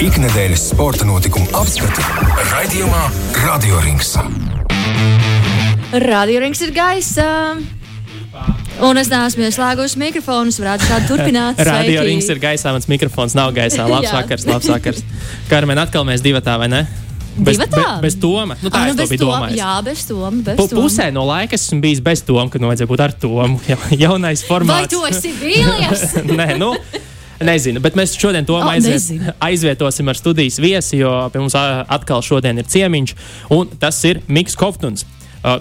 Ikdienas sporta notikumu apskatu raidījumā Radio Rings. Radio Rings ir gaisa. Un es neesmu ieslēgusi mikrofonu, es varētu šādi turpināt. Radio Sveiki. rings ir gaisā, mans mikrofons nav gaisā. Labs vakars, labs vakars. Karmen, atkal mēs divi tā vai ne? Bez, Divatā? be, bez Toma. Nu, tā Ah, es nu Toma. domājis. Jā, bez Toma. Bez Toma. Pusē no laika esmu bijis bez Toma, kad vajadzēja būt ar Tomu. Ja, jaunais Vai formāts. tu esi vīlies? Nē, nu. Nezinu, bet mēs šodien to O, aizviet, nezinu. aizvietosim ar studijas viesi, jo pie mums atkal šodien ir ciemiņš, un tas ir Mikls Koptuns. Uh,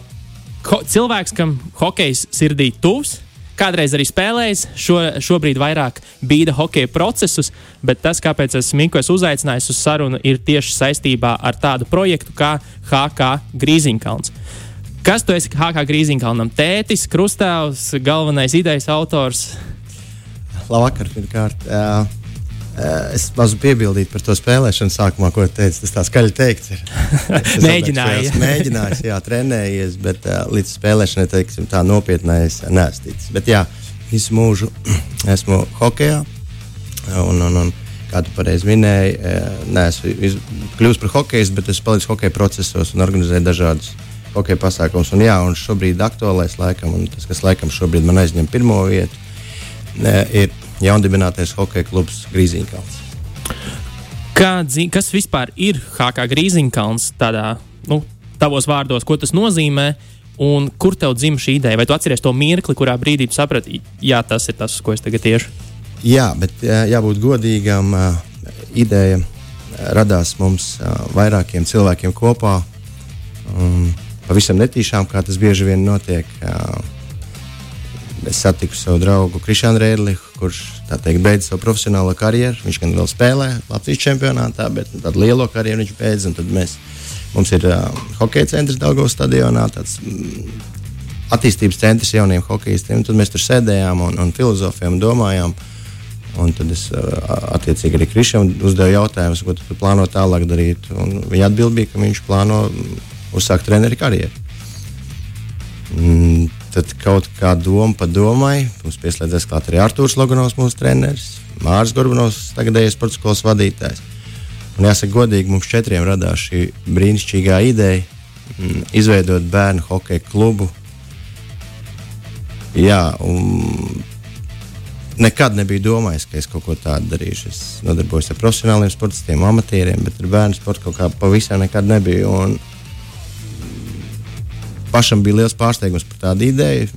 ho, cilvēks, kam hokejs sirdī tuvs, kādreiz arī spēlējis, šo, šobrīd vairāk bīda hokeja procesus, bet tas, kāpēc es Miku esmu uzaicinājis uz sarunu, ir tieši saistībā ar tādu projektu kā HK Grīziņkalns. Kas tu esi HK Grīziņkalnam? Tētis, krustāvs, galvenais idejas autors. Labvakar, pirmkārt. Uh, es mazu piebildīju par to spēlēšanu sākumā, ko teicu. Tas tā skaļi teikt. Ir. Es esmu Mēģināji. esmu Mēģinājis, jā, trenējies, bet uh, līdz spēlēšanai, teiksim, tā nopietnē es neesmu ticis. Bet jā, visu mūžu esmu hokejā. Un, un, un, kā tu pareizi minēji, neesmu kļuvis par hokeju, bet esmu palicis hokeja procesos un organizēju dažādus hokeja pasākumus. Un, jā, un šobrīd aktuālais laikam, un tas, kas laikam šobrīd man aizņem pirmo vietu, ir jaundibinātais hokeja klubs Grīziņkalns. Dzi- kas vispār ir HK Grīziņkalns tādā, nu, tavos vārdos, ko tas nozīmē? Un kur tev dzimta šī ideja? Vai tu atceries to mirkli, kurā brīdī saprati, jā, tas ir tas, ko es tagad tiešu? Jā, bet jābūt godīgam. Ideja radās mums vairākiem cilvēkiem kopā. Um, pavisam netīšām, kā tas bieži vien notiek. eh, Es satiku savu draugu Krišānu Rēdlihu, kurš teikt, beidza savu profesionālo karjeru. Viņš gan vēl spēlē Latvijas čempionātā, bet nu, tādu lielo karjeru viņš beidza. Mēs, mums ir uh, hokeja centrs Daugavas stadionā, tāds mm, attīstības centrs jauniem hokeistiem. Tad mēs tur sēdējām un, un filozofējām domājām. Un tad es attiecīgi arī Krišam uzdevu jautājumus, ko tu plāno tālāk darīt. Un viņa atbild bija, ka viņš plāno mm, uzsākt treneru karjeru. Mm, tad kaut kā doma pa domai. Mums pieslēdzās klāt arī Arthurs Loganovs, mūsu treneris, Mārcis Gorbanovs, tagadējais sporta skolas vadītājs. Un jāsaka, godīgi mums četriem radās šī brīnišķīgā ideja mm, izveidot bērnu hokeja klubu. Jā, un nekad nebiju domājis, ka es kaut ko tādu darīšu. Es nodarbojos ar profesionāliem sportistiem, amatieriem, bet ar bērnu sportu kaut kā pavisam nekad nebiju. Un pašam bija liels pārsteigums par tādu ideju.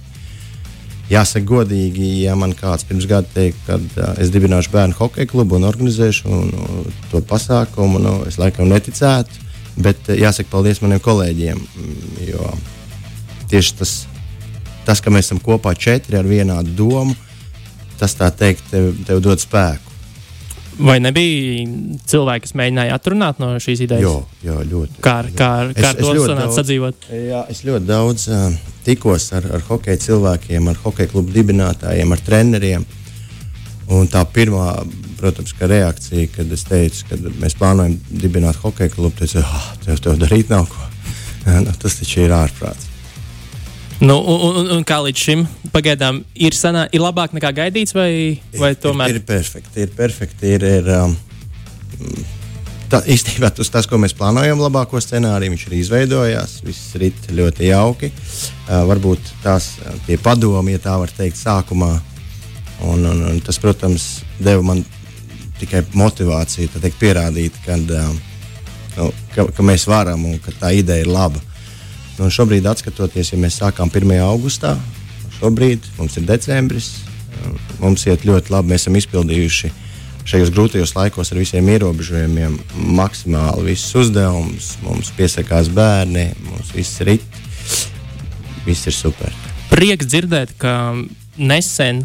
Jāsaka, godīgi, ja man kāds pirms gada teikt, ka uh, es dibināšu bērnu hokeja klubu un organizēšu un, uh, to pasākumu, nu, es laikam neticētu. Bet uh, jāsaka, paldies maniem kolēģiem. mm, Jo tieši tas, tas, ka mēs esam kopā četri ar vienādu domu, tas tā teikt, tev, tev dod spēku. Vai nebija cilvēki, kas mēģināja atrunāt no šīs idejas? Jo, jo ļoti. Kā, ar- kā, ar- Es- kā ar to sanāca daudz- sadzīvot? Jā, es ļoti daudz uh, tikos ar, ar hokeja cilvēkiem, ar hokeja klubu dibinātājiem, ar treneriem. Un tā pirmā, protams, ka reakcija, kad es teicu, ka mēs plānojam dibināt hokeja klubu, teica, ah, tev to darīt nav ko. nu, tas taču ir ārprāts. Nu, un, un, un kā līdz šim pagaidām ir, sanā, ir labāk nekā gaidīts, vai, vai tomēr? Ir, ir perfekti, ir perfekti. Ir, ir, um, tā, īstenībā tas, tas, ko mēs plānojam, labāko scenāriju, viņš arī izveidojās. Viss rit ļoti jauki. Uh, varbūt tās uh, tie padomi, ja tā var teikt, sākumā. Un, un, un tas, protams, deva man tikai motivāciju teikt, pierādīt, kad, um, nu, ka, ka mēs varam un ka tā ideja ir laba. Nu, šobrīd, skatoties, ja mēs sākām 1. augustā, šobrīd mums ir decembris. um, Mums iet ļoti labi. Mēs esam izpildījuši šajos grūtajos laikos ar visiem ierobežojumiem maksimāli visus uzdevumus. Mums piesakās bērni, mums viss ir it. Viss ir super. Prieks dzirdēt, ka nesen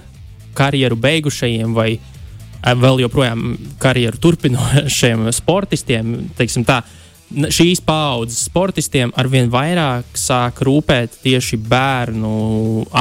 karjeru beigušajiem vai eh, vēl joprojām karjeru turpinošiem sportistiem, teiksim tā, n- šīs paudzes sportistiem arvien vairāk sāk rūpēt tieši bērnu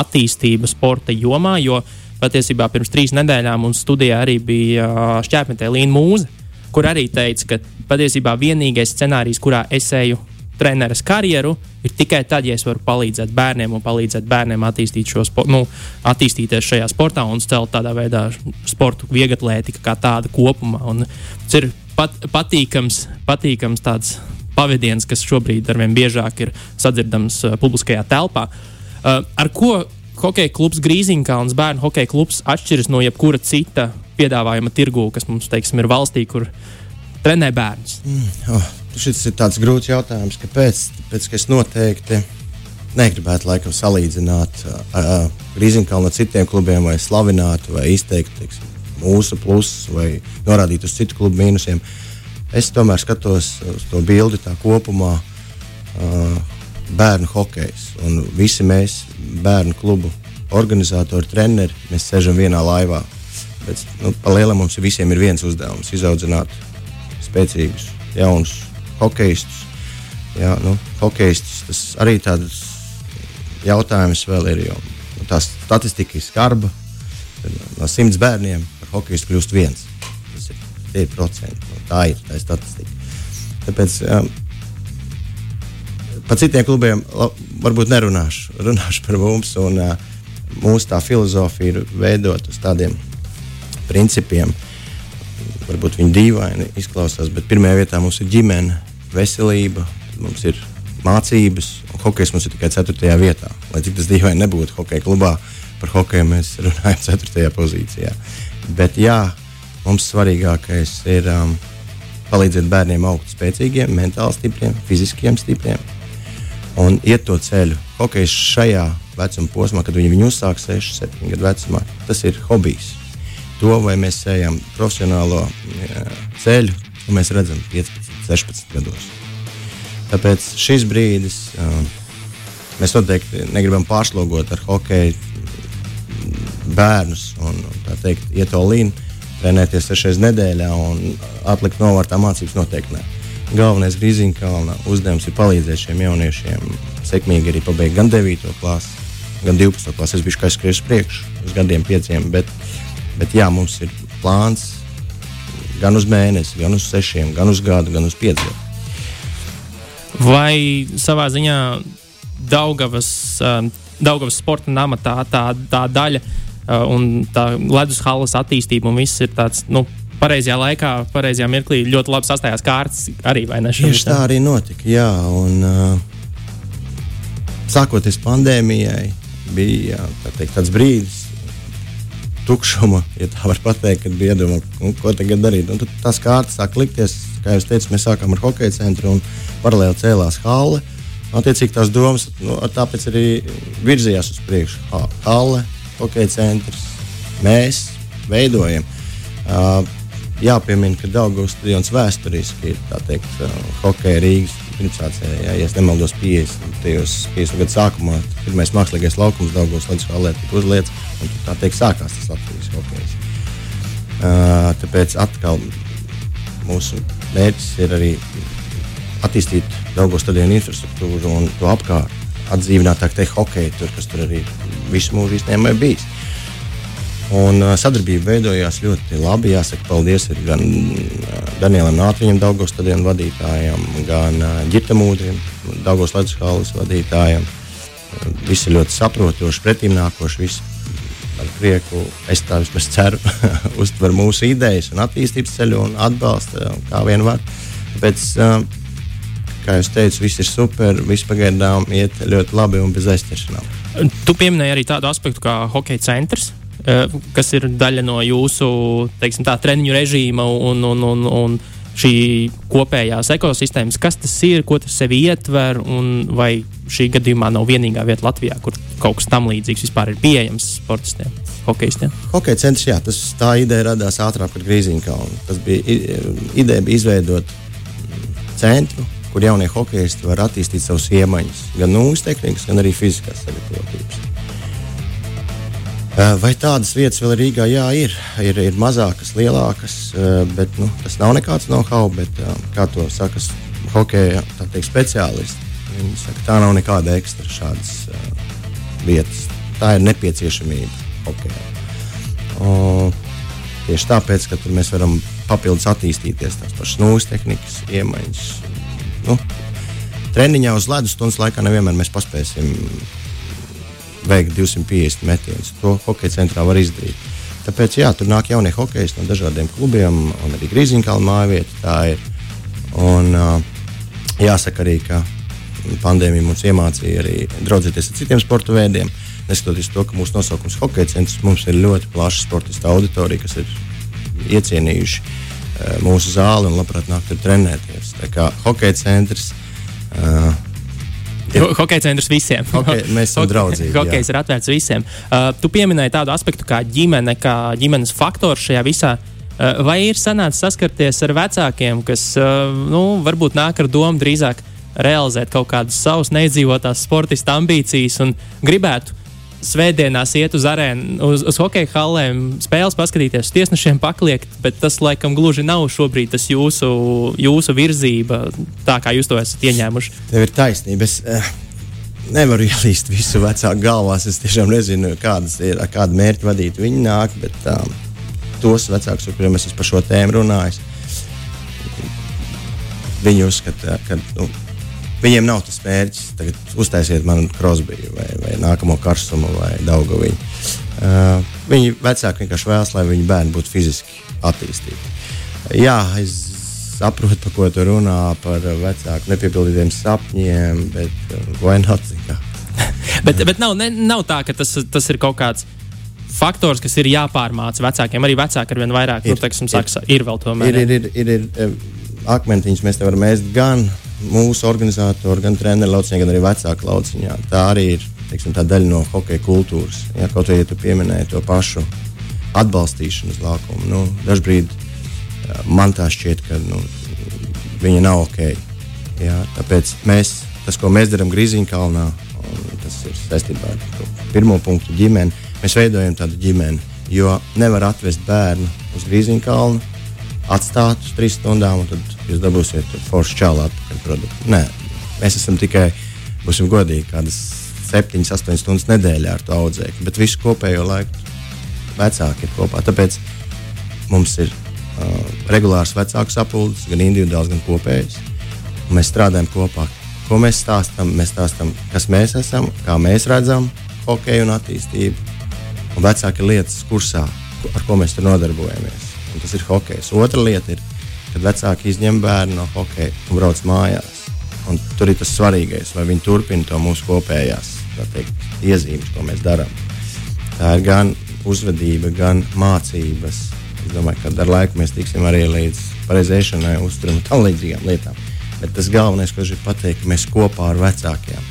attīstība sporta jomā, jo patiesībā pirms trīs nedēļām mums studijā arī bija šķērsmetē Līna Mūze, kur arī teica, ka patiesībā vienīgais scenārijs, kurā es eju treneris karjeru, ir tikai tad, ja es varu palīdzēt bērniem un palīdzēt bērniem attīstīt šo sportu, nu, attīstīties šajā sportā un celt tādā veidā sportu, vieglatlētika kā tāda kopumā. Un tas ir pat, patīkams, patīkams tāds pavadiens, kas šobrīd arvien biežāk ir sadzirdams uh, publiskajā telpā. Uh, ar ko hokeja klubs Grīziņkalns, bērnu hokeja klubs atšķiras no jebkura cita piedāvājuma tirgū, kas mums, teiksim, ir valstī, kur trenē bērns? Mm, oh, šis ir tāds grūts jautājums, kāpēc? Tāpēc, ka es noteikti negribētu laikam salīdzināt uh, Grīziņkalnu ar citiem klubiem, vai slavināt, vai izteikt teiksim, mūsu plusus, vai norādīt uz citu klubu mīnusiem. Es tomēr skatos uz to bildi tā kopumā. Uh, bērnu hokejs un visi mēs, bērnu klubu organizatori, treneri, mēs sēžam vienā laivā. Bet, nu, Palielam mums visiem ir viens uzdevums - izaudzināt spēcīgus, jaunus hokeistus. Jā, nu, hokeistus tas arī tāds jautājums vēl ir. Jo, nu, tā statistika ir skarba. No simts bērniem hokeistu kļūst viens. Tas ir, ir procenti. Tā ir tā ir statistika. Tāpēc um, par citiem klubiem varbūt nerunāšu. Runāšu par mums. Un, uh, mūsu tā filozofija ir veidot uz tādiem principiem. Varbūt viņi dīvaini izklausās, bet pirmajā vietā mums ir ģimene, veselība, mums ir mācības, un hokejs mums ir tikai 4. vietā. Lai cik tas dīvaini nebūtu, hokeja klubā par hokeju mēs runājam 4. pozīcijā. Bet jā, mums svarīgākais ir um, palīdzēt bērniem augt spēcīgiem, mentāli stipriem, fiziskiem stipriem un iet to ceļu. Hokejs šajā vecuma posmā, kad viņi viņu uzsāk 6, 7 gadu vecumā, tas ir hobijs. To, vai mēs ejam profesionālo jā, ceļu, un mēs redzam 15, 16 gados. Tāpēc šis brīdis mēs noteikti negribam pārslogot ar hokeju bērnus un teikt, iet to līniju, trenēties sešreiz nedēļā un atlikt novārtā mācības noteikti. Ne. Galvenais Grīziņkalna uzdevums ir palīdzēt šiem jauniešiem sekmīgi arī pabeigt gan 9. klasi, gan 12. klasi. Es biju kā skrietis uz priekšu, uz gadiem pieciem, bet, bet jā, mums ir plāns gan uz mēnesi, gan uz sešiem, gan uz gadu, gan uz pieciem. Vai savā ziņā Daugavas, um, Daugavas sporta nama tā, tā, tā daļa un tā ledus halas attīstība un viss ir tāds. Nu, Pareizajā laikā, pareizajā mirklī ļoti labi sastājās kārtas arī, vai ne? Tieši tā arī notika, jā. Un, uh, sākoties pandēmijai, bija teikt, tāds brīdis, tukšuma, ja tā var teikt, kad bija iedomā, ko tagad darīt. Un tad tās kārtas sāk likties, kā jau teicu, mēs sākām ar hokeja centru un paralēli cēlās halle. Attiecīgi tās domas nu, tāpēc arī virzījās uz priekšu. Ha, halle, hokeja centrs, mēs veidojam. Uh, jāpiemina, ka Daugavas stadions vēsturiski ir teikt, uh, hokeja Rīgas pirmsācēja, ja, ja nemaldos 50. 50. gadu sākumā. Pirmais mākslīgais laukums Daugavas Latvijas valē tika uzlietas, un tā teikt sākās tas Latvijas hokejs. Uh, tāpēc atkal mūsu mērķis ir arī attīstīt Daugavas stadionu infrastruktūru un to apkārt. Atdzīvināt tā hokeju, tur, kas tur arī visu mūžu īstenībā ir bijis. Un uh, sadarbība veidojās ļoti labi. Jāsaka, paldies gan uh, Danielam Nātriņam, Daugos stadionu vadītājam, gan uh, Girtam Ūdrim, Daugos Latvijas vadītājam. Visi ļoti saprotoši, pretimnākoši. Visi ar prieku, es tā vismaz ceru, uztver mūsu idejas un attīstības ceļu un atbalsta, kā vien var. Tāpēc, uh, kā jau teicu, viss ir super, viss pagaidām iet ļoti labi un bez aizķeršanām. Tu pieminēji arī tādu aspektu kā hokeja centrs. Eh, kas ir daļa no jūsu teiksim, tā, treniņu režīma un, un, un, un šī kopējās ekosistēmas. Kas tas ir, ko tas sevi ietver, un vai šī gadījumā nav vienīgā vieta Latvijā, kur kaut kas tam līdzīgs vispār ir pieejams sportistiem? Hokeistiem. Hokeja centrs, jā, tas, tā ideja radās ātrāk par Grīziņkalnu. Tas bija ideja bija izveidot centru, kur jaunie hokeisti var attīstīt savus iemaņas, gan nūjas tehnikas, gan arī fiziskās sagatavotības. Eh, vai tādas vietas vēl Rīgā? Jā, ir. Ir, ir mazākas, lielākas, eh, bet nu, tas nav nekāds know-how. Eh, kā to saka hokeja teikt, speciālisti, viņi saka, tā nav nekāda ekstra šādas vietas. Tā ir nepieciešamība hokejā. Un, tieši tāpēc, ka tur mēs varam papildus attīstīties, tās pašas nūjas tehnikas, iemaņas. Nu, treniņā uz ledus stundas laikā nevienmēr mēs paspēsim veikt 250 metienus. To hokeja centrā var izdarīt. Tāpēc jā, tur nāk jaunie hokeji no dažādiem klubiem, un arī Grīziņkalna mājvieta tā ir. Un, jāsaka arī, ka pandēmija mums iemācīja arī draudzēties ar citiem sporta veidiem. Neskatoties to, ka mūsu nosaukums ir hokeja centrs, mums ir ļoti plaša sportista auditorija, kas ir iecienījuši mūsu zāli un labprāt nāk tur trenēties. Tā kā hokeja centrs. Uh, Ir... Hokeja centrs visiem. Hokej, mēs esam draugi. Hokejs ir atvērts visiem. Uh, tu pieminēji tādu aspektu kā ģimene, kā ģimenes faktors šajā visā. Uh, vai ir sanācis saskarties ar vecākiem, kas uh, nu, varbūt nāk ar domu drīzāk realizēt kaut kādas savas neizdzīvotās sportista ambīcijas un gribētu svētdienās iet uz arēnu, uz, uz hokeja hallēm, spēles paskatīties, uz tiesnešiem pakliekt, bet tas laikam gluži nav šobrīd tas jūsu, jūsu virzība, tā kā jūs to esat ieņēmuši. Tev ir taisnība. Es, uh... Nevaru ielīst visu vecāku galvās. Es tiešām nezinu, kādas ir, kāda mērķa vadīt viņi nāk, bet um, tos vecākus, ar kuriem es par šo tēmu runāju, viņi uzskata, ka nu, Viņiem nav tas mērķis, tagad uztaisiet man krosbiju vai, vai nākamo karstumu vai daugaviņu. Uh, viņi vecāki vienkārši vēlas, lai viņu bērni būtu fiziski attīstīti. Jā, es saprotu, par ko tu runā, par vecāku nepiepildītiem sapņiem, bet uh, vai not? bet bet nav, ne, nav tā, ka tas, tas ir kaut kāds faktors, kas ir jāpārmāca vecākiem. Arī vecāki ar vien vairāk, ir, nu, teiksim, ir, saka, ir vēl tomēr. Ir, ir, ir, ir, ir akmentiņus mēs te varam ēst gan mūsu organizatori, gan treneri lauciņā, gan arī vecāku lauciņā. Tā arī ir teiksim, tā daļa no hokeja kultūras. Ja, kaut arī ja tu pieminēji to pašu atbalstīšanu uz laukumu, nu, dažkārt man tā šķiet, ka nu, viņa nav ok. Ja, tāpēc mēs, tas, ko mēs darām Grīziņkalnā, tas ir saistībā ar to pirmo punktu ģimeni. Mēs veidojam tādu ģimeni, jo nevar atvest bērnu uz Grīziņkalnu atstāt uz trīs stundām, un tad jūs dabūsiet foršu čālu atpakaļ produktu. Nē, mēs esam tikai, būsim godīgi, kādas 7, 8 stundas nedēļā ar to audzēkli, bet visu kopējo laiku vecāki ir kopā. Tāpēc mums ir uh, regulārs vecāku sapulces, gan individuāls, gan kopējs. Mēs strādājam kopā. Ko mēs stāstām? Mēs stāstām, kas mēs esam, kā mēs redzam hokeju un attīstību. Un vecāki lietas kursā, ar ko mēs tur nodarbojamies un tas ir hokejs. Otra lieta ir, kad vecāki izņem bērnu no hokeja un brauc mājās. Un tur ir tas svarīgais, vai viņi turpina to mūsu kopējās teikt, iezīmes, ko mēs darām. Tā ir gan uzvedība, gan mācības. Es domāju, ka ar laiku mēs tiksim arī līdz pareizēšanai, uzturam un tam līdzīgām lietām. Bet tas galvenais, ko es gribu pateikt, ka mēs kopā ar vecākiem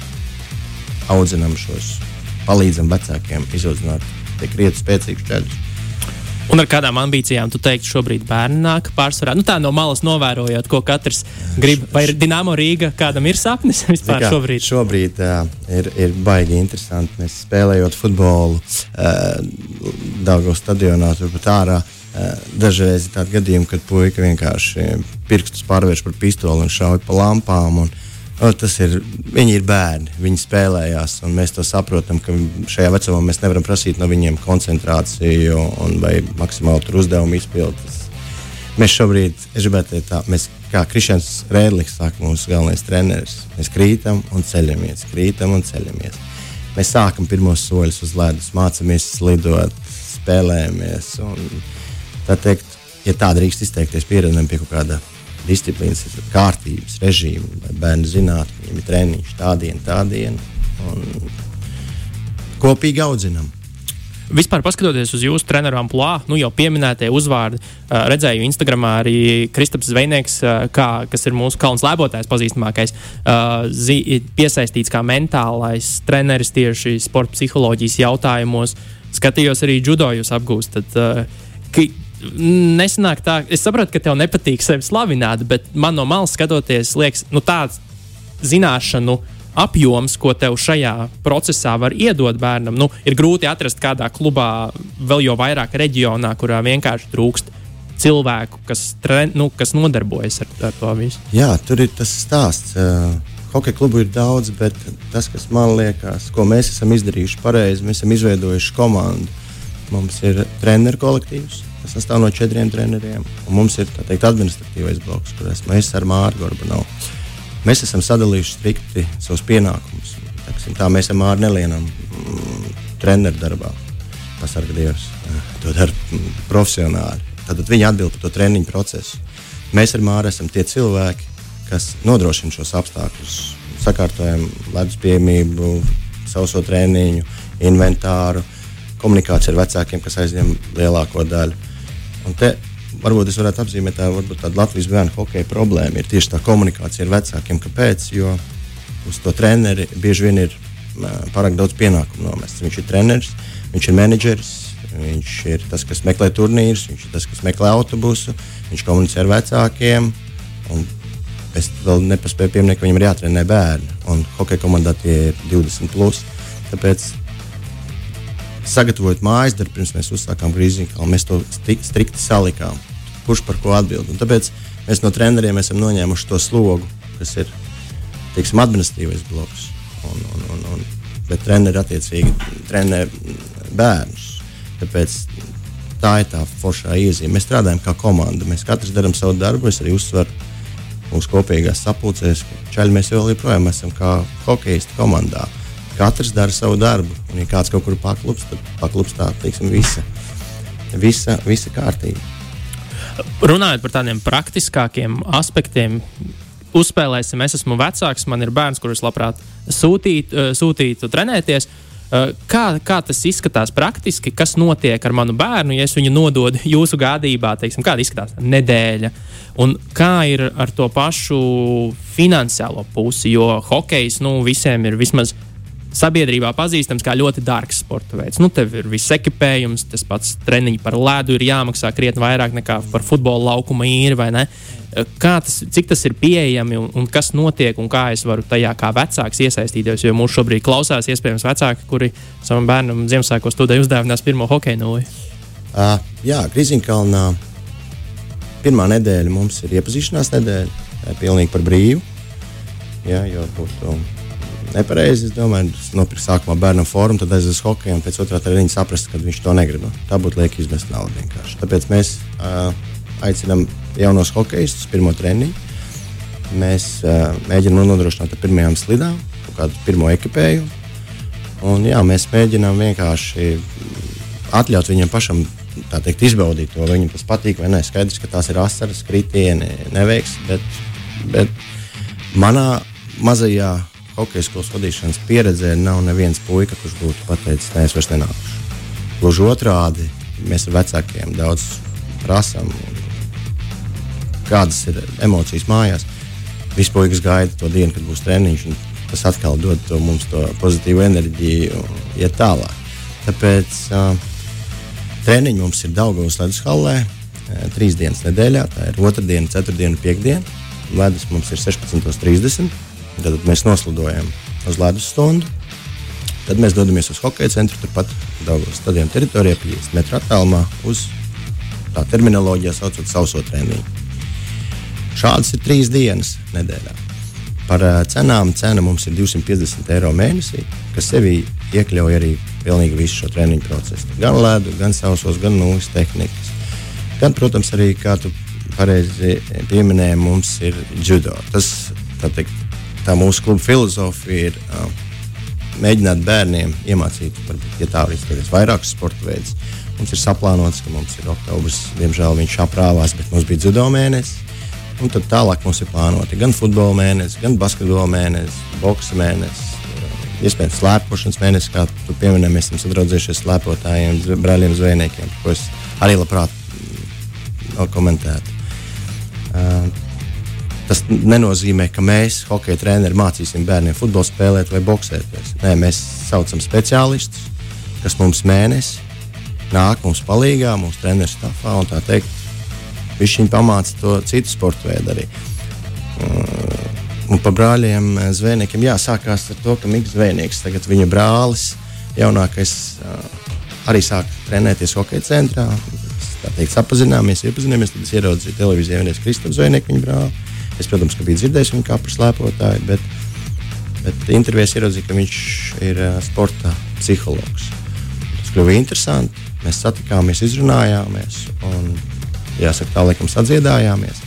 audzinām šos, palīdzam vecākiem izaudzināt tik rietu spēcīgus ceļus. Un ar kādām ambīcijām tu teiktu, šobrīd bērni nāk pārsvarā? Nu, tā no malas novērojot, ko katrs grib. Vai ir Dienāmo Rīga, kādam ir sapnis vispār kā, šobrīd? Šobrīd uh, ir, ir baigi interesanti. Mēs spēlējot futbolu uh, Dāngos stadionā, turpat ārā. Uh, dažreiz ir tādi gadījumi, kad puika vienkārši pirkstus pārvērš par pistoli un šauj pa lampām. Un, O, tas ir, viņi ir bērni, viņi spēlējās, un mēs to saprotam, ka šajā vecumā mēs nevaram prasīt no viņiem koncentrāciju un, vai maksimālu uzdevumu izpildi. Mēs šobrīd, es gribētu teikt, tā, mēs, kā Kristians Rēdlis saka, mūsu galvenais treneris, mēs krītam un ceļamies, krītam un ceļamies. Mēs sākam pirmos soļus uz ledus, mācāmies slidot, spēlējamies. Un, tā teikt, ja tā drīkst izteikties, pieredzam pie kaut kāda disciplīnas, kārtības režīmu, lai bērni zinātu, ka viņiem ir treniņš tā diena, tā diena. Un kopīgi audzinām. Vispār, paskatoties uz jūsu treneru amplitūdu, nu jau pieminētie uzvārdi, redzēju Instagramā arī Kristaps Zvejnieks, kā, kas ir mūsu kalns lēbotājs, pazīstamākais, piesaistīts kā mentālais treneris tieši sporta psiholoģijas jautājumos. Skatījos arī judo jūs apgūstat nesanāk tā, es saprotu, ka tev nepatīk sevi slavināt, bet man no malas skatoties, liekas, nu, tāds zināšanu apjoms, ko tev šajā procesā var iedot bērnam, nu, ir grūti atrast kādā klubā, vēl jau vairāk reģionā, kurā vienkārši trūkst cilvēku, kas, tren, nu, kas nodarbojas ar, ar to visu. Jā, tur ir tas stāsts. Uh, Hokeja klubu ir daudz, bet tas, kas man liekas, ko mēs esam izdarījuši pareizi, mēs esam izveidojuši komandu. Mums ir treneru kolektīvs, kas sastāv no četriem treneriem. Un mums ir teikt, administratīvais bloks, kur esmu es ar Mārtu Gorbanovu. Mēs esam sadalījuši strikti savus pienākumus. Teksim, tā mēs ar Mārtu nelienam mm, treneru darbā. Pasargā Dievs. to dara profesionāli. Tad viņi atbild par to treniņu procesu. Mēs ar Māru esam tie cilvēki, kas nodrošina šos apstākļus. Sakārtojam ledus pieejamību, sauso treniņu, inventāru, komunikāciju ar vecākiem, kas aizņem lielāko daļu. Un te varbūt es varētu apzīmēt tā, tādu Latvijas bērnu hokeja problēmu. Ir tieši tā komunikācija ar vecākiem. Kāpēc? Jo uz to treneri bieži vien ir pārāk daudz pienākumu nomests. Viņš ir treneris, viņš ir menedžeris, viņš ir tas, kas meklē turnīrus, viņš ir tas, kas meklē autobusu, viņš komunicē ar vecākiem. Es vēl nepaspēju pieminēt, ka viņam ir jātrenē bērni. Un hokeja komandā tie ir 20. Plus, tāpēc sagatavojot mājas darbu, pirms mēs uzsākām grīziņu, mēs to strikti salikām. Kurš par ko atbild? Un tāpēc mēs no treneriem esam noņēmuši to slogu, kas ir teiksim, administratīvais bloks. Un, un, un, un, bet treneri attiecīgi trenē bērnus. Tāpēc tā ir tā foršā iezīme. Mēs strādājam kā komanda. Mēs katrs darām savu darbu. Es arī uzsveru mūsu kopīgās sapulcēs, ka čaļi mēs vēl joprojām esam kā hokeisti komandā. Katrs dara savu darbu. Un, ja kāds kaut kur paklups, tad paklups tā, teiksim, visa, visa, visa kārtība. Runājot par tādiem praktiskākiem aspektiem, uzspēlēsim, es esmu vecāks, man ir bērns, kurus labprāt sūtīt, eh, sūtītu trenēties. Eh, kā, kā tas izskatās praktiski, kas notiek ar manu bērnu, ja es viņu nododu jūsu gādībā, teiksim, kāda izskatās nedēļa, un kā ir ar to pašu finansiālo pusi, jo hokejs nu, visiem ir vismaz sabiedrībā pazīstams kā ļoti dārgs sporta veids. Nu, tev ir viss ekipējums, tas pats treniņš par ledu ir jāmaksā krietni vairāk nekā par futbola laukuma īri. Tas, cik tas ir pieejami un, un kas notiek un kā es varu tajā kā vecāks iesaistīties. Jo mūsu šobrīd klausās iespējams vecāki, kuri savam bērnam Ziemassvētkos studiju uzdāvinās pirmo hokeja nulli. Uh, jā, Grīziņkalnā pirmā nedēļa mums ir iepazīšanās nedēļa. Tā ir pilnīgi par brīvu. Jā, jo būtu nepareizi. Es domāju, nopirkt sākumā bērnu formu, tad aizies uz hokeju, un pēc otrā treniņa saprast, ka viņš to negrib. Tā būtu lieka izmest naudu vienkārši. Tāpēc mēs uh, aicinām jaunos hokeistus pirmo treniņu. Mēs uh, mēģinām nodrošināt pirmajām slidām kaut kādu pirmo ekipējumu. Un, jā, mēs mēģinām vienkārši atļaut viņam pašam teikt, izbaudīt to. Viņam tas patīk vai nē. Skaidrs, ka tās ir asaras, kritieni, neveiks. Bet, bet manā mazajā hokeja skolas vadīšanas pieredzē nav neviens puika, kurš būtu pateicis, nē, es vairs nenākušu. Gluži otrādi, mēs ar vecākiem daudz prasām, kādas ir emocijas mājās. Visi puikas gaida to dienu, kad būs treniņš. Tas atkal dod to mums to pozitīvu enerģiju un iet tālāk. Tāpēc uh, treniņi mums ir Daugavas ledus hallē, trīs dienas nedēļā. Tā ir otrdiena, ceturtdiena, piekdiena. Ledus mums ir 16.30. Tad mēs noslidojam uz ledus stundu. Tad mēs dodamies uz hokeja centru, turpat Dāvidas stadiona teritorijā, 50 metru attālumā, uz tā terminoloģijā saucot sauso treniņu. Šādas ir trīs dienas nedēļā. Par uh, cenām cena mums ir 250 eiro mēnesī, kas sevī iekļauj arī pilnīgi visu šo treniņu procesu. Gan ledu, gan sausos, gan nulles tehnikas. Gan, protams, arī, kā tu pareizi pieminēji, mums ir judo. Tas, teikt, tā mūsu kluba filozofija ir uh, mēģināt bērniem iemācīt, varbūt, ja tā var izteikties, vairākus sporta veidus. Mums ir saplānots, ka mums ir oktobris, diemžēl viņš aprāvās, bet mums bija dzido mēnesis. Un tad tālāk mums ir plānoti gan futbola mēnesis, gan basketbola mēnesis, boxa mēnesis. Iespējams, slēpošanas mēnesis, kā tu pieminēji, mēs esam sadraudzējušies slēpotājiem, brāļiem, zvejniekiem, ko es arī labprāt komentētu. Uh, Tas nenozīmē, ka mēs, hokeja treneri, mācīsim bērniem futbolu spēlēt vai boxēties. Nē, mēs saucam speciālistus, kas mums mēnesi nāk mums palīdzīgā, mūsu treneru stāvā un tā teikt, viņš viņu pamāca to citu sporta veidu arī. Un par brāļiem zvejniekiem jāsākās ar to, ka Mikls Zvejnieks, tagad viņa brālis, jaunākais, arī sāk trenēties hokeja centrā. Tā teikt, apzināmies, iepazināmies, tad es ieraudzīju televīzijā vienreiz Kristofru Zvejnieku, viņa brāli. Es, protams, biju dzirdējis viņu kā par slēpotāju, bet, bet intervijās ieraudzīju, ka viņš ir uh, sporta psihologs. Tas kļuva interesanti. Mēs satikāmies, izrunājāmies un, jāsaka, tā laikam sadziedājāmies.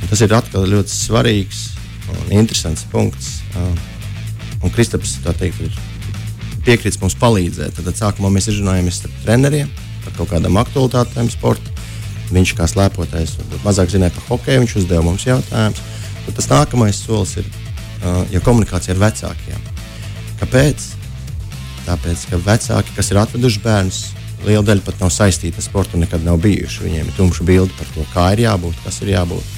Un tas ir atkal ļoti svarīgs un interesants punkts. Un Kristaps teikt, ir piekritis mums palīdzēt. Tad sākumā mēs izrunājāmies ar treneriem, par kaut kādām aktualitātēm sporta. Viņš kā slēpotais mazāk zināja par hokeju, viņš uzdeva mums jautājumus. Tas nākamais solis ir uh, ja komunikācija ar vecākiem. Kāpēc? Tāpēc, ka vecāki, kas ir atveduši bērnus, liela daļa pat nav saistīta ar sportu nekad nav bijuši. Viņiem ir tumša bilde par to, kā ir jābūt, kas ir jābūt.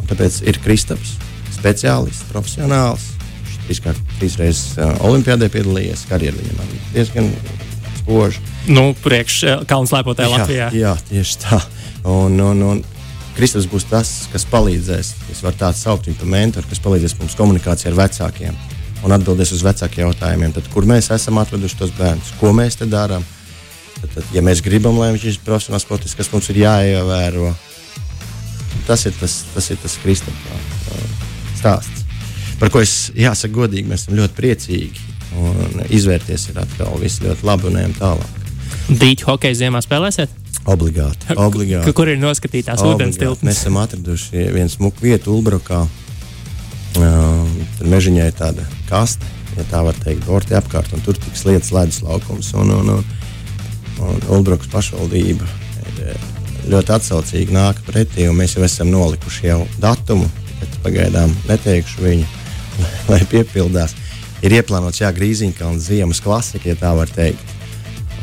Un tāpēc ir Kristaps, speciālists, profesionāls. Viņš trīskārt, trīs reizes uh, olimpiādē piedalījies, karjeras viņam diezgan spoža. Nu, priekš Kalnu slēpotāja Latvijā. Jā, tieši tā. Un, un, un Kristaps būs tas, kas palīdzēs, es varu tādu saukt viņu par mentoru, kas palīdzēs mums komunikācijā ar vecākiem un atbildēs uz vecākiem jautājumiem. Tad, kur mēs esam atveduši tos bērnus, ko mēs te darām? Tad, tad, ja mēs gribam, lai viņš ir profesionāls sportists, kas mums ir jāievēro, tas ir tas, tas, ir tas Kristofers stāsts. Par ko es jāsaka godīgi, mēs esam ļoti priecīgi. Un izvērties ir atkal viss ļoti labi un ejam tālāk. Dīķi hokeja ziemā spēlēsiet? Obligāti. obligāti. Kur ir noskatītās ūdens tilpnes? Mēs esam atraduši vienu smuku vietu Ulbrokā. Uh, tur mežiņā ir tāda kaste, ja tā var teikt, borti apkārt, un tur tiks lietas ledus laukums. Un, un, un, un Ulbrukas pašvaldība ir eh, ļoti atsaucīgi nāk pretī, un mēs jau esam nolikuši jau datumu, bet pagaidām neteikšu viņu, lai piepildās. Ir ieplānots, jā, Grīziņkalna ziemas klasika, ja tā var teikt.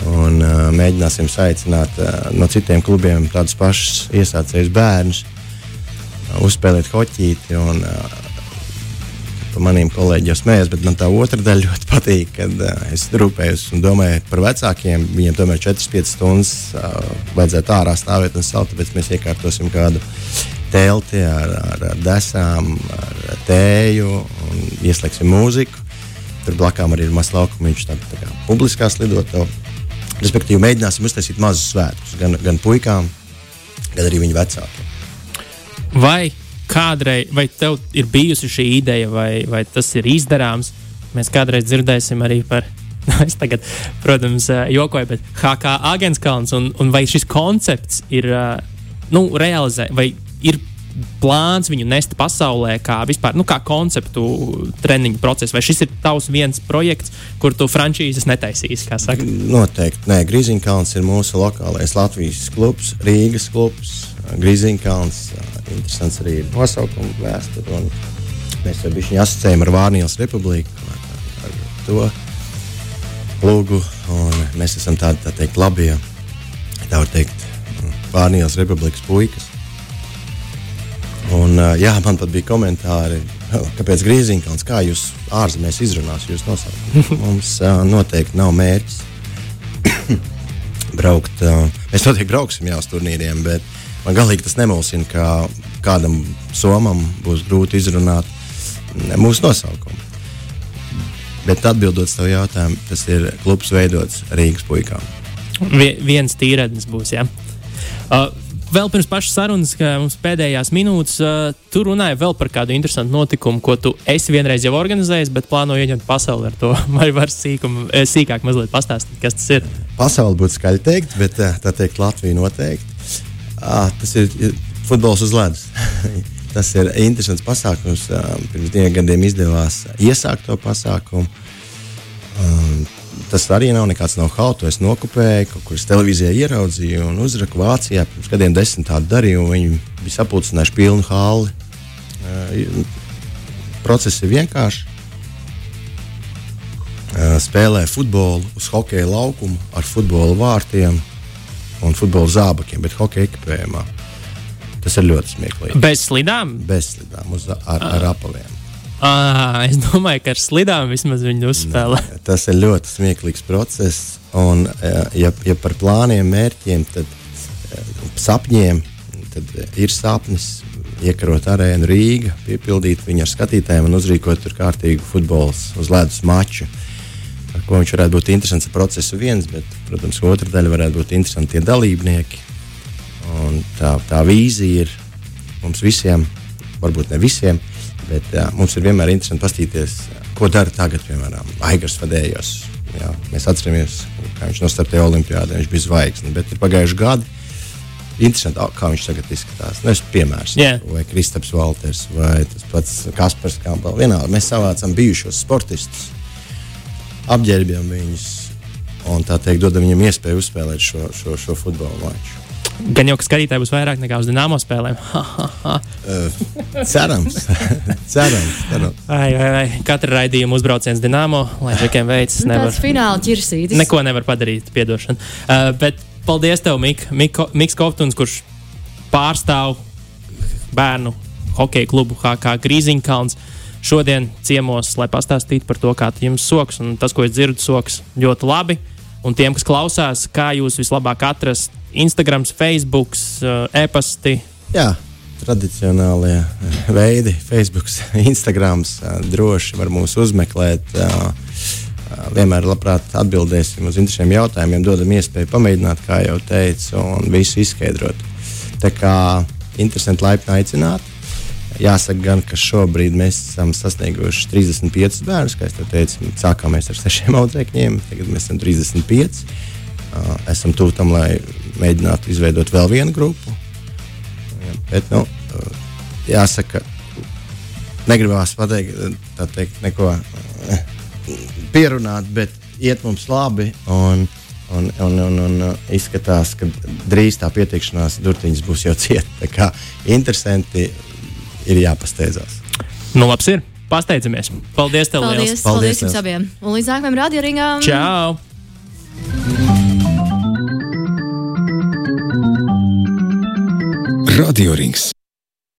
Un, uh, mēģināsim aicināt uh, no citiem klubiem tādus pašus iesācējus bērnus, uh, uzspēlēt hoķīti. Un, uh, maniem kolēģiem jau smējos, bet man tā otra daļa ļoti patīk, kad uh, es rūpējos un domāju par vecākiem. Viņiem tomēr 4-5 stundas uh, vajadzētu ārā stāvēt un salt, tāpēc mēs iekārtosim kādu telti ar, ar, ar desām, ar tēju un ieslēgsim mūziku. Tur blakām arī ir mazs laukumiņš, tāda tā kā publiskā slidotava. Respektīvi, mēģināsim uztaisīt mazus svētkus gan, gan puikām, gan arī viņu vecākiem. Vai kādreiz, vai tev ir bijusi šī ideja, vai, vai tas ir izdarāms? Mēs kādreiz dzirdēsim arī par. Es tagad, protams, jokoju, bet HK Agenskalns un, un vai šis koncepts ir nu, realizēts, vai ir plāns viņu nest pasaulē, kā vispār, nu, kā konceptu treniņu procesu, vai šis ir tavs viens projekts, kur tu frančīzes netaisīsi? Noteikti. Nē, Grīziņkalns ir mūsu lokālais Latvijas klubs, Rīgas klubs. Grīziņkalns interesants arī ir nosaukuma vēsture. Mēs jau bijām asociējami ar Vārnijas republiku, ar to lūgu. Mēs esam tādi, tā teikt, labi, tā var teikt, Vārnijas republikas puikas. Un, jā, man pat bija komentāri, kāpēc Grīziņkalns, kā jūs ārzemēs izrunāsiet, jūs nosaukt. Mums noteikti nav mērķis braukt. Mēs noteikti brauksim jau uz turnīriem, bet man galīgi tas nemulsina, ka kādam somam būs grūti izrunāt mūsu nosaukumu. Bet atbildot uz tavu jautājumu, tas ir klubs veidots Rīgas puikām. Vie, viens tīradnis būs. Ja? Uh, vēl pirms pašas sarunas, ka mums pēdējās minūtes, uh, tu runāji vēl par kādu interesantu notikumu, ko tu esi vienreiz jau organizējis, bet plāno ieņemt pasauli ar to. Vai var sīkumu, sīkāk mazliet pastāstīt, kas tas ir? Pasauli būtu skaļi teikt, bet tā teikt Latvija noteikti. Ah, tas ir futbols uz ledus. tas ir interesants pasākums. Pirms diviem gadiem izdevās iesākt to pasākumu. Tas arī nav nekāds no hauta. Es nokopēju, kaut kur televīzijā ieraudzīju un uzraku Vācijā. Pirms gadiem desmit tādu darīju, un viņi bija sapulcinājuši pilnu hāli. Process ir vienkāršs. Spēlē futbolu uz hokeja laukumu ar futbola vārtiem un futbola zābakiem, bet hokeja ekipējumā. Tas ir ļoti smieklīgi. Bez slidām? Bez slidām, uz, ar, ar apaviem. À, es domāju, ka ar slidām vismaz viņi uzspēlē. Nē, tas ir ļoti smieklīgs process. Un, ja, ja par plāniem, mērķiem, tad sapņiem, tad ir sapnis iekarot arēnu Rīgā, piepildīt viņu ar skatītājiem un uzrīkot tur kārtīgu futbola uz ledus maču. Ko viņš varētu būt interesants procesu viens, bet, protams, otra daļa varētu būt interesanti tie dalībnieki Un tā, tā vīzija ir mums visiem, varbūt ne visiem, bet jā, mums ir vienmēr interesanti paskatīties, ko dara tagad, piemēram, Aigars Vadējos. Jā, mēs atceramies, kā viņš nostartēja Olimpijādē, viņš bija zvaigznes, bet ir pagājuši gadi. Interesanti, kā viņš tagad izskatās. Nu, piemērs, yeah. vai Kristaps Walters, vai tas pats Kaspars Kampels. Vienalga, mēs savācām bijušos sportistus, apģērbjam viņus, un tā teikt, dodam viņam iespēju uzspēlēt šo, šo, šo futbola maču. Gan jau, ka skatītāji būs vairāk nekā uz dīnāmo spēlēm. uh, cerams, cerams. cerams. Ai, ai, ai. Katra raidījuma uzbrauciens dīnāmo, lai džekiem veicas. Nu, tāds fināla ķirsītis. Neko nevar padarīt, piedošana. Uh, bet paldies tev, Mik, Mik, Miks Koptuns, kurš pārstāv bērnu hokeja klubu HK Grīziņkalns. Šodien ciemos, lai pastāstītu par to, kā jums soks. Un tas, ko es dzirdu, soks ļoti labi. Un tiem, kas klausās, kā jūs vislabāk atrast Instagram, Facebook, e-pasti. Jā, tradicionālie veidi, Facebook, Instagram. Droši var mūs uzmeklēt. Vienmēr labprāt atbildēsim uz interesantiem jautājumiem, dodam iespēju pamēģināt, kā jau teicu, un visu izskaidrot. Tā kā interesanti laipni aicināt. Jāsaka, gan, ka šobrīd mēs esam sasnieguši 35 bērnus. Kā jau teicu, sākām ar sešiem audzēkņiem, tagad mēs esam 35. Esam tuvu tam, lai mēģinātu izveidot vēl vienu grupu. Ja, bet, nu, jāsaka, negribās pateikt, teikt, neko pierunāt, bet iet mums labi. Un, Un, un, un, un izskatās, ka drīz tā pieteikšanās durtiņas būs jau cieta. Tā kā interesanti ir jāpasteidzās. Nu, labs ir. Pasteidzamies. Paldies, tev, paldies, liels. paldies, paldies jums abiem. Un līdz nākamajam radioringam. Čau! Radio Rings.